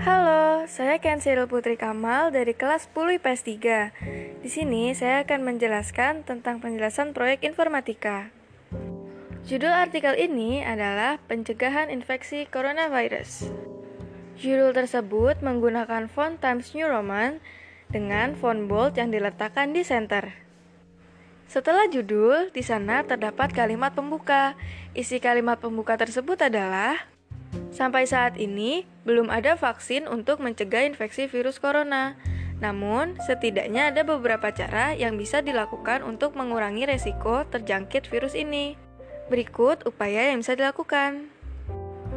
Halo, saya Kensil Putri Kamal dari kelas 10 IPS 3. Di sini saya akan menjelaskan tentang penjelasan proyek informatika. Judul artikel ini adalah Pencegahan Infeksi Coronavirus. Judul tersebut menggunakan font Times New Roman dengan font bold yang diletakkan di center. Setelah judul, di sana terdapat kalimat pembuka. Isi kalimat pembuka tersebut adalah Sampai saat ini, belum ada vaksin untuk mencegah infeksi virus corona. Namun, setidaknya ada beberapa cara yang bisa dilakukan untuk mengurangi resiko terjangkit virus ini. Berikut upaya yang bisa dilakukan.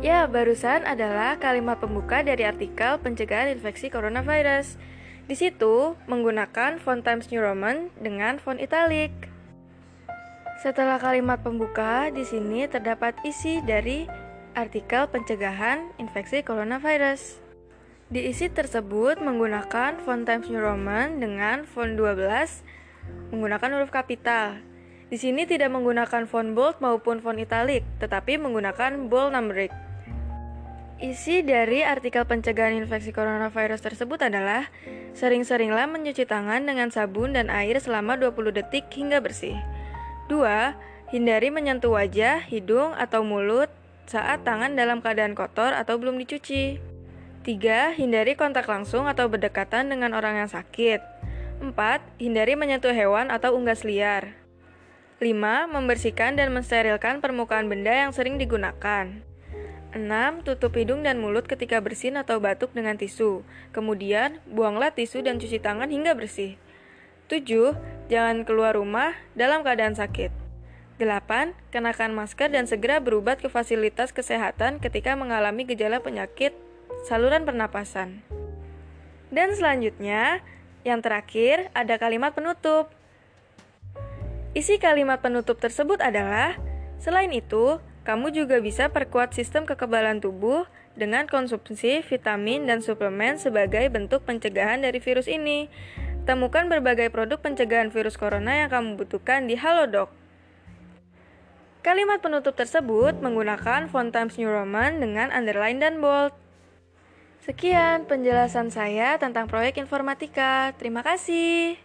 Ya, barusan adalah kalimat pembuka dari artikel pencegahan infeksi coronavirus. Di situ menggunakan font Times New Roman dengan font italic. Setelah kalimat pembuka, di sini terdapat isi dari artikel pencegahan infeksi coronavirus. Di isi tersebut menggunakan font Times New Roman dengan font 12 menggunakan huruf kapital. Di sini tidak menggunakan font bold maupun font italic, tetapi menggunakan bold numeric. Isi dari artikel pencegahan infeksi coronavirus tersebut adalah sering-seringlah mencuci tangan dengan sabun dan air selama 20 detik hingga bersih. 2. Hindari menyentuh wajah, hidung, atau mulut saat tangan dalam keadaan kotor atau belum dicuci. 3. Hindari kontak langsung atau berdekatan dengan orang yang sakit. 4. Hindari menyentuh hewan atau unggas liar. 5. Membersihkan dan mensterilkan permukaan benda yang sering digunakan. 6. Tutup hidung dan mulut ketika bersin atau batuk dengan tisu. Kemudian, buanglah tisu dan cuci tangan hingga bersih. 7. Jangan keluar rumah dalam keadaan sakit. 8. Kenakan masker dan segera berobat ke fasilitas kesehatan ketika mengalami gejala penyakit saluran pernapasan. Dan selanjutnya, yang terakhir ada kalimat penutup. Isi kalimat penutup tersebut adalah, selain itu, kamu juga bisa perkuat sistem kekebalan tubuh dengan konsumsi vitamin dan suplemen sebagai bentuk pencegahan dari virus ini. Temukan berbagai produk pencegahan virus corona yang kamu butuhkan di Halodoc. Kalimat penutup tersebut menggunakan font Times New Roman dengan underline dan bold. Sekian penjelasan saya tentang proyek informatika. Terima kasih.